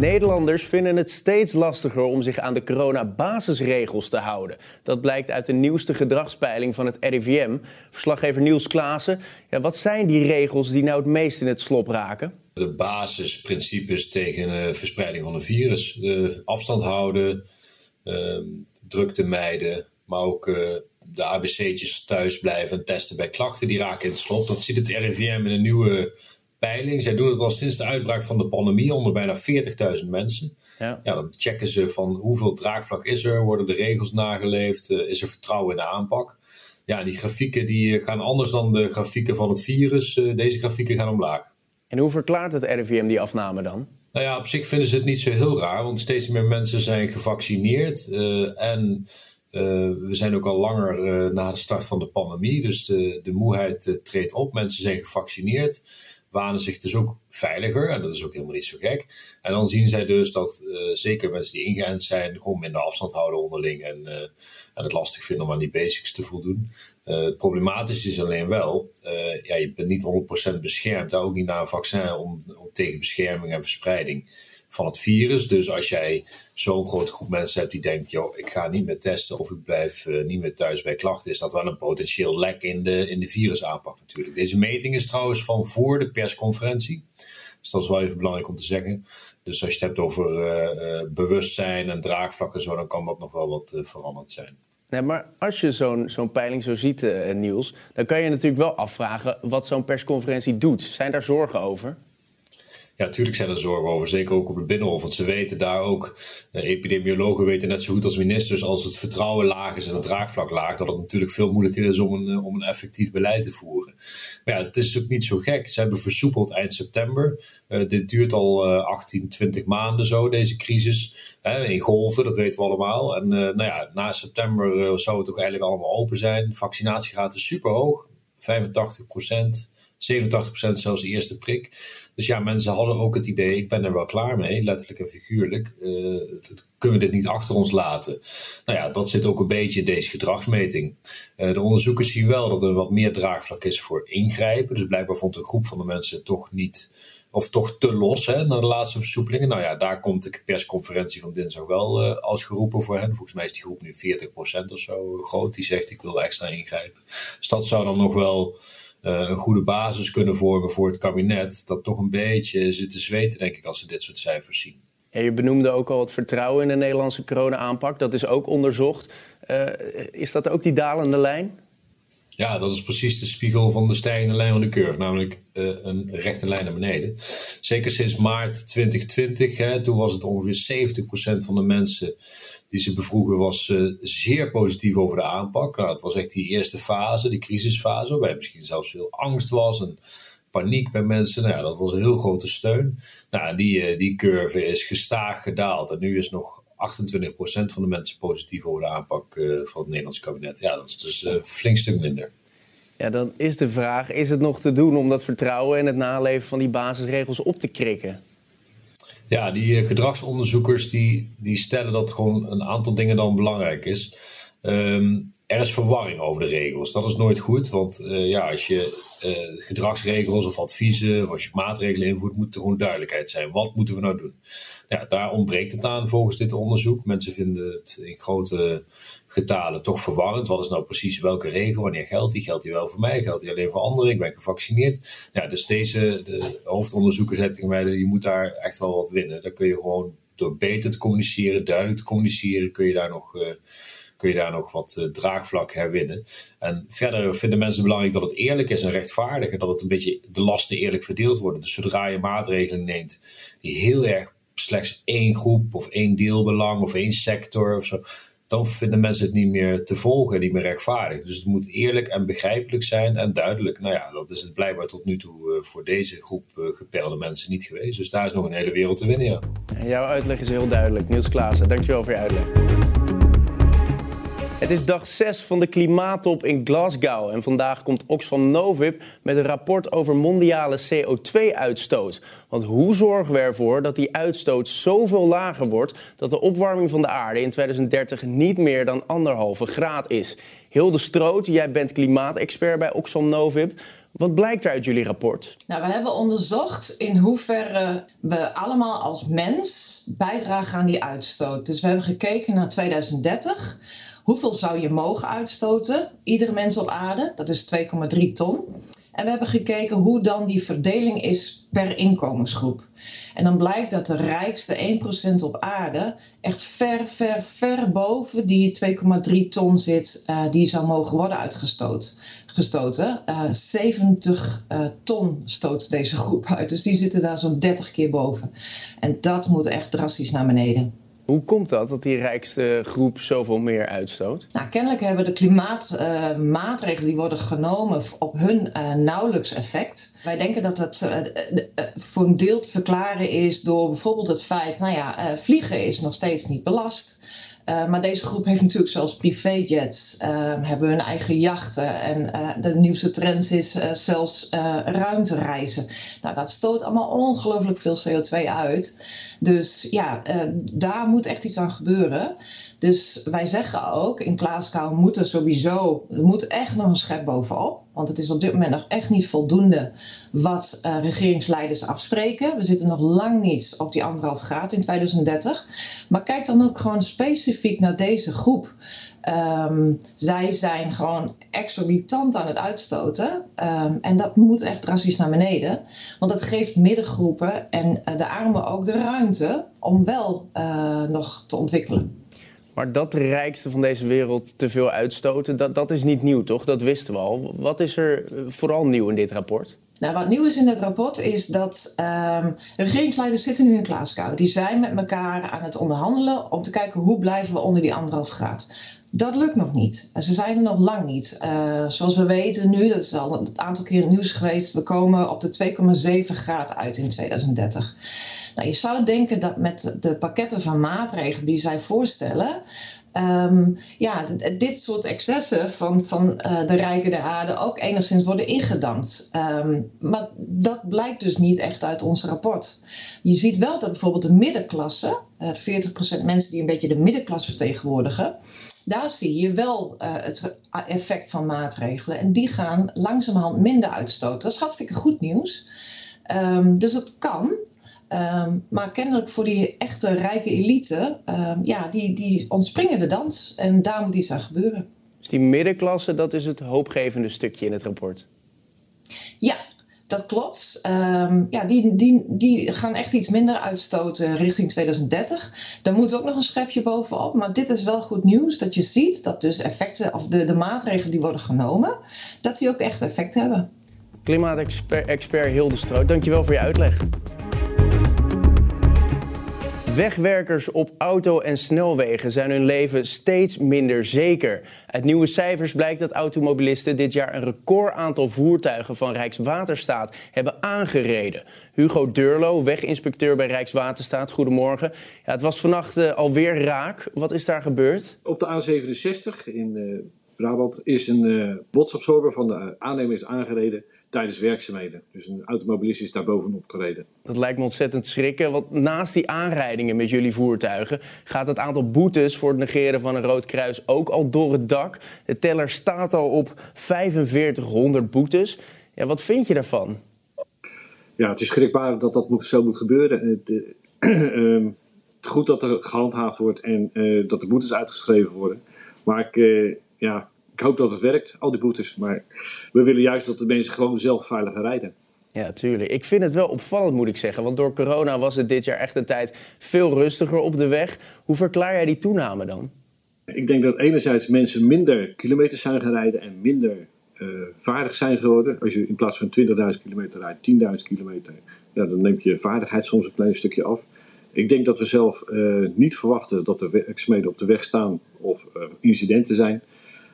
Nederlanders vinden het steeds lastiger om zich aan de corona-basisregels te houden. Dat blijkt uit de nieuwste gedragspeiling van het RIVM. Verslaggever Niels Klaassen. Ja, wat zijn die regels die nou het meest in het slop raken? De basisprincipes tegen uh, verspreiding van een virus. Uh, afstand houden, uh, drukte mijden, maar ook uh, de ABC'tjes thuis blijven en testen bij klachten. Die raken in het slop. Dat ziet het RIVM in een nieuwe peiling. Zij doen het al sinds de uitbraak van de pandemie onder bijna 40.000 mensen. Ja. ja. dan checken ze van hoeveel draagvlak is er, worden de regels nageleefd, uh, is er vertrouwen in de aanpak. Ja, die grafieken die gaan anders dan de grafieken van het virus. Uh, deze grafieken gaan omlaag. En hoe verklaart het RIVM die afname dan? Nou ja, op zich vinden ze het niet zo heel raar, want steeds meer mensen zijn gevaccineerd. Uh, en we zijn ook al langer na de start van de pandemie, dus de, de moeheid treedt op. Mensen zijn gevaccineerd wanen zich dus ook veiliger. En dat is ook helemaal niet zo gek. En dan zien zij dus dat uh, zeker mensen die ingeënt zijn, gewoon minder afstand houden onderling. En, uh, het lastig vinden om aan die basics te voldoen. Uh, het problematisch is alleen wel, ja, je bent niet 100% beschermd. Ook niet na een vaccin om, om tegen bescherming en verspreiding van het virus. Dus als jij zo'n grote groep mensen hebt die denkt, joh, ik ga niet meer testen of ik blijf uh, niet meer thuis bij klachten, is dat wel een potentieel lek in de, in de virusaanpak natuurlijk. Deze meting is trouwens van voor de persconferentie. Dus dat is wel even belangrijk om te zeggen. Dus als je het hebt over uh, uh, bewustzijn en draagvlak en zo, dan kan dat nog wel wat veranderd zijn. Nee, maar als je zo'n zo'n peiling zo ziet, Niels, dan kan je natuurlijk wel afvragen wat zo'n persconferentie doet. Zijn daar zorgen over? Ja, natuurlijk zijn er zorgen over, zeker ook op het Binnenhof. Want ze weten daar ook, eh, epidemiologen weten net zo goed als ministers, als het vertrouwen laag is en het draagvlak laag, dat het natuurlijk veel moeilijker is om een, eh, om een effectief beleid te voeren. Maar ja, het is ook niet zo gek. Ze hebben versoepeld eind september. Uh, dit duurt al uh, 18, 20 maanden zo, deze crisis. in golven, dat weten we allemaal. En nou ja, na september zou het toch eigenlijk allemaal open zijn. De vaccinatiegraad is super hoog, 85 procent. 87% zelfs de eerste prik. Dus ja, mensen hadden ook het idee, ik ben er wel klaar mee, letterlijk en figuurlijk. Uh, kunnen we dit niet achter ons laten? Nou ja, dat zit ook een beetje in deze gedragsmeting. Uh, de onderzoekers zien wel dat er wat meer draagvlak is voor ingrijpen. Dus blijkbaar vond een groep van de mensen toch niet, of toch te los hè, na de laatste versoepelingen. Nou ja, daar komt de persconferentie van dinsdag wel uh, als geroepen voor hen. Volgens mij is die groep nu 40% of zo groot. Die zegt, ik wil extra ingrijpen. Dus dat zou dan nog wel een goede basis kunnen vormen voor het kabinet. Dat toch een beetje zit te zweten, denk ik, als ze dit soort cijfers zien. Ja, je benoemde ook al het vertrouwen in de Nederlandse corona-aanpak. Dat is ook onderzocht. Uh, is dat ook die dalende lijn? Ja, dat is precies de spiegel van de stijgende lijn van de curve, namelijk uh, een rechte lijn naar beneden. Zeker sinds maart 2020, hè, toen was het ongeveer 70% van de mensen die ze bevroegen was uh, zeer positief over de aanpak. Nou, het was echt die eerste fase, die crisisfase, waarbij misschien zelfs veel angst was en paniek bij mensen. Nou ja, dat was een heel grote steun. Nou, die, uh, die curve is gestaag gedaald en nu is nog 28% van de mensen positief over de aanpak uh, van het Nederlands kabinet. Ja, dat is dus een flink stuk minder. Ja, dan is de vraag, is het nog te doen om dat vertrouwen en het naleven van die basisregels op te krikken? Ja, die eh, gedragsonderzoekers die, die stellen dat gewoon een aantal dingen dan belangrijk is. Um, er is verwarring over de regels. Dat is nooit goed, want uh, ja, als je uh, gedragsregels of adviezen of als je maatregelen invoert, moet er gewoon duidelijkheid zijn. Wat moeten we nou doen? Ja, daar ontbreekt het aan volgens dit onderzoek. Mensen vinden het in grote getalen toch verwarrend. Wat is nou precies welke regel? Wanneer geldt die? Geldt die wel voor mij? Geldt die alleen voor anderen? Ik ben gevaccineerd. Ja, dus deze de hoofdonderzoeker zei tegen mij, je moet daar echt wel wat winnen. Dan kun je gewoon door beter te communiceren, duidelijk te communiceren, kun je daar nog... Uh, kun je daar nog wat uh, draagvlak herwinnen. En verder vinden mensen belangrijk dat het eerlijk is en rechtvaardig. En dat het een beetje de lasten eerlijk verdeeld worden. Dus zodra je maatregelen neemt die heel erg slechts één groep of één deelbelang of één sector of zo dan vinden mensen het niet meer te volgen en niet meer rechtvaardig. Dus het moet eerlijk en begrijpelijk zijn en duidelijk. Nou ja, dat is het blijkbaar tot nu toe uh, voor deze groep uh, gepelde mensen niet geweest. Dus daar is nog een hele wereld te winnen, ja. Jouw uitleg is heel duidelijk. Niels Klaassen, dankjewel voor je uitleg. Het is dag 6 van de klimaattop in Glasgow. En vandaag komt Oxfam Novib met een rapport over mondiale CO2-uitstoot. Want hoe zorgen we ervoor dat die uitstoot zoveel lager wordt... dat de opwarming van de aarde in 2030 niet meer dan anderhalve graad is? Hilde Stroot, jij bent klimaatexpert bij Oxfam Novib. Wat blijkt er uit jullie rapport? Nou, we hebben onderzocht in hoeverre we allemaal als mens bijdragen aan die uitstoot. Dus we hebben gekeken naar 2030 hoeveel zou je mogen uitstoten, iedere mens op aarde, dat is 2,3 ton. En we hebben gekeken hoe dan die verdeling is per inkomensgroep. En dan blijkt dat de rijkste 1% op aarde echt ver, ver, ver boven die 2,3 ton zit uh, die zou mogen worden uitgestoten. Gestoten. Uh, 70 uh, ton stoot deze groep uit. Dus die zitten daar zo'n 30 keer boven. En dat moet echt drastisch naar beneden. Hoe komt dat, dat die rijkste groep zoveel meer uitstoot? Nou, kennelijk hebben de klimaatmaatregelen uh, die worden genomen op hun uh, nauwelijks effect. Wij denken dat het uh, voor een deel te verklaren is door bijvoorbeeld het feit, nou ja, vliegen is nog steeds niet belast. Uh, maar deze groep heeft natuurlijk zelfs privéjets, uh, hebben hun eigen jachten. En uh, de nieuwste trend is zelfs ruimtereizen. Nou, dat stoot allemaal ongelooflijk veel CO2 uit. Dus ja, daar moet echt iets aan gebeuren. Dus wij zeggen ook, in Glasgow moet er sowieso, er moet echt nog een schep bovenop. Want het is op dit moment nog echt niet voldoende wat uh, regeringsleiders afspreken. We zitten nog lang niet op die anderhalf graad in 2030. Maar kijk dan ook gewoon specifiek naar deze groep. Um, zij zijn gewoon exorbitant aan het uitstoten. Um, en dat moet echt drastisch naar beneden. Want dat geeft middengroepen en uh, de armen ook de ruimte om wel uh, nog te ontwikkelen. Maar dat de rijkste van deze wereld te veel uitstoten, dat, dat is niet nieuw, toch? Dat wisten we al. Wat is er vooral nieuw in dit rapport? Nou, wat nieuw is in het rapport is dat um, regeringsleiders zitten nu in Glasgow. Die zijn met elkaar aan het onderhandelen om te kijken hoe blijven we onder die anderhalf graad. Dat lukt nog niet. En ze zijn er nog lang niet. Uh, zoals we weten nu, dat is al een aantal keer nieuws geweest, we komen op de 2,7 graad uit in 2030. Nou, je zou denken dat met de pakketten van maatregelen die zij voorstellen, um, ja, dit soort excessen van, van uh, de rijken der aarde ook enigszins worden ingedampt. Um, maar dat blijkt dus niet echt uit ons rapport. Je ziet wel dat bijvoorbeeld de middenklasse, uh, 40% mensen die een beetje de middenklasse vertegenwoordigen, daar zie je wel uh, het effect van maatregelen. En die gaan langzamerhand minder uitstoten. Dat is hartstikke goed nieuws. Um, dus het kan. Um, maar kennelijk voor die echte rijke elite, um, ja, die, die ontspringen de dans. En daar moet iets aan gebeuren. Dus die middenklasse, dat is het hoopgevende stukje in het rapport? Ja, dat klopt. Um, ja, die, die, die gaan echt iets minder uitstoten richting 2030. Daar moet ook nog een schepje bovenop. Maar dit is wel goed nieuws dat je ziet dat dus effecten, of de, de maatregelen die worden genomen, dat die ook echt effect hebben. Klimaatexpert Hilde Stroot, dankjewel voor je uitleg. Wegwerkers op auto- en snelwegen zijn hun leven steeds minder zeker. Uit nieuwe cijfers blijkt dat automobilisten dit jaar een record aantal voertuigen van Rijkswaterstaat hebben aangereden. Hugo Durlo, weginspecteur bij Rijkswaterstaat, goedemorgen. Ja, het was vannacht uh, alweer raak. Wat is daar gebeurd? Op de A67 in uh, Brabant is een uh, botsabsorber van de aannemer aangereden tijdens werkzaamheden. Dus een automobilist is daar bovenop gereden. Dat lijkt me ontzettend schrikken, want naast die aanrijdingen met jullie voertuigen gaat het aantal boetes voor het negeren van een rood kruis ook al door het dak. De teller staat al op 4500 boetes. Ja, wat vind je daarvan? Ja, het is schrikbaar dat dat moet, zo moet gebeuren. Het, uh, goed dat er gehandhaafd wordt en uh, dat de boetes uitgeschreven worden. Maar ik, ja, ik hoop dat het werkt, al die boetes. Maar we willen juist dat de mensen gewoon zelf veiliger rijden. Ja, tuurlijk. Ik vind het wel opvallend, moet ik zeggen. Want door corona was het dit jaar echt een tijd veel rustiger op de weg. Hoe verklaar jij die toename dan? Ik denk dat enerzijds mensen minder kilometers zijn gaan rijden en minder uh, vaardig zijn geworden. Als je in plaats van 20.000 kilometer rijdt 10.000 kilometer, ja, dan neemt je vaardigheid soms een klein stukje af. Ik denk dat we zelf niet verwachten dat er werkzaamheden op de weg staan of incidenten zijn.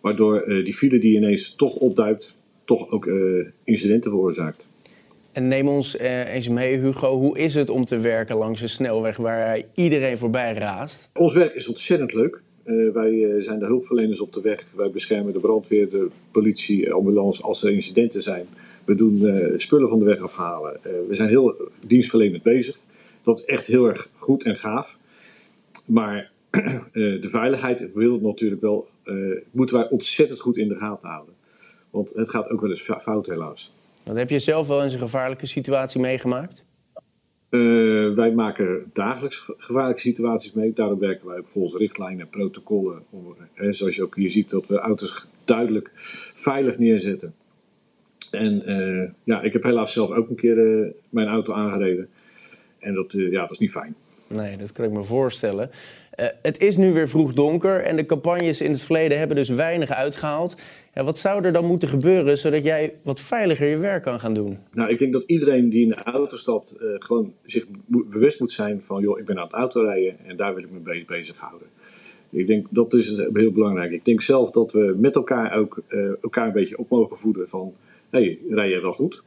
Waardoor die file die ineens toch opduikt, toch ook incidenten veroorzaakt. En neem ons eh, eens mee, Hugo. Hoe is het om te werken langs een snelweg waar iedereen voorbij raast? Ons werk is ontzettend leuk. Uh, wij uh, zijn de hulpverleners op de weg. Wij beschermen de brandweer, de politie, ambulance als er incidenten zijn. We doen uh, spullen van de weg afhalen. we zijn heel dienstverlenend bezig. Dat is echt heel erg goed en gaaf. Maar de veiligheid wil natuurlijk wel, moeten wij ontzettend goed in de gaten houden. Want het gaat ook wel eens fout helaas. Wat heb je zelf wel eens een gevaarlijke situatie meegemaakt? Uh, wij maken dagelijks gevaarlijke situaties mee. Daarom werken wij volgens richtlijnen en protocollen. Om, hè, zoals je ook hier ziet, dat we auto's duidelijk veilig neerzetten. En uh, ja, ik heb helaas zelf ook een keer uh, mijn auto aangereden. En dat, ja, dat is niet fijn. Nee, dat kan ik me voorstellen. Uh, het is nu weer vroeg donker en de campagnes in het verleden hebben dus weinig uitgehaald. Ja, wat zou er dan moeten gebeuren zodat jij wat veiliger je werk kan gaan doen? Nou, ik denk dat iedereen die in de auto stapt uh, gewoon zich bewust moet zijn van... joh, ik ben aan het autorijden en daar wil ik me mee bezighouden. Ik denk dat is heel belangrijk. Ik denk zelf dat we met elkaar ook uh, elkaar een beetje op mogen voeden van... hey, rij je wel goed?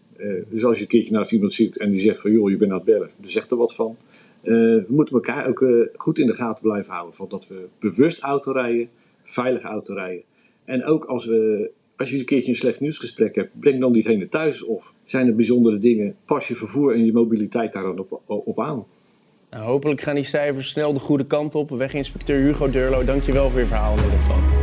dus als je een keertje naast iemand zit en die zegt van... joh, je bent aan het bellen, dan zegt er wat van... Uh, we moeten elkaar ook uh, goed in de gaten blijven houden. Van dat we bewust autorijden, veilig autorijden. En ook als, we, als je een keertje een slecht nieuwsgesprek hebt, breng dan diegene thuis. Of zijn er bijzondere dingen, pas je vervoer en je mobiliteit daar dan op, op aan. Nou, hopelijk gaan die cijfers snel de goede kant op. Weginspecteur Hugo Durlo, dankjewel voor je verhaal in ieder geval.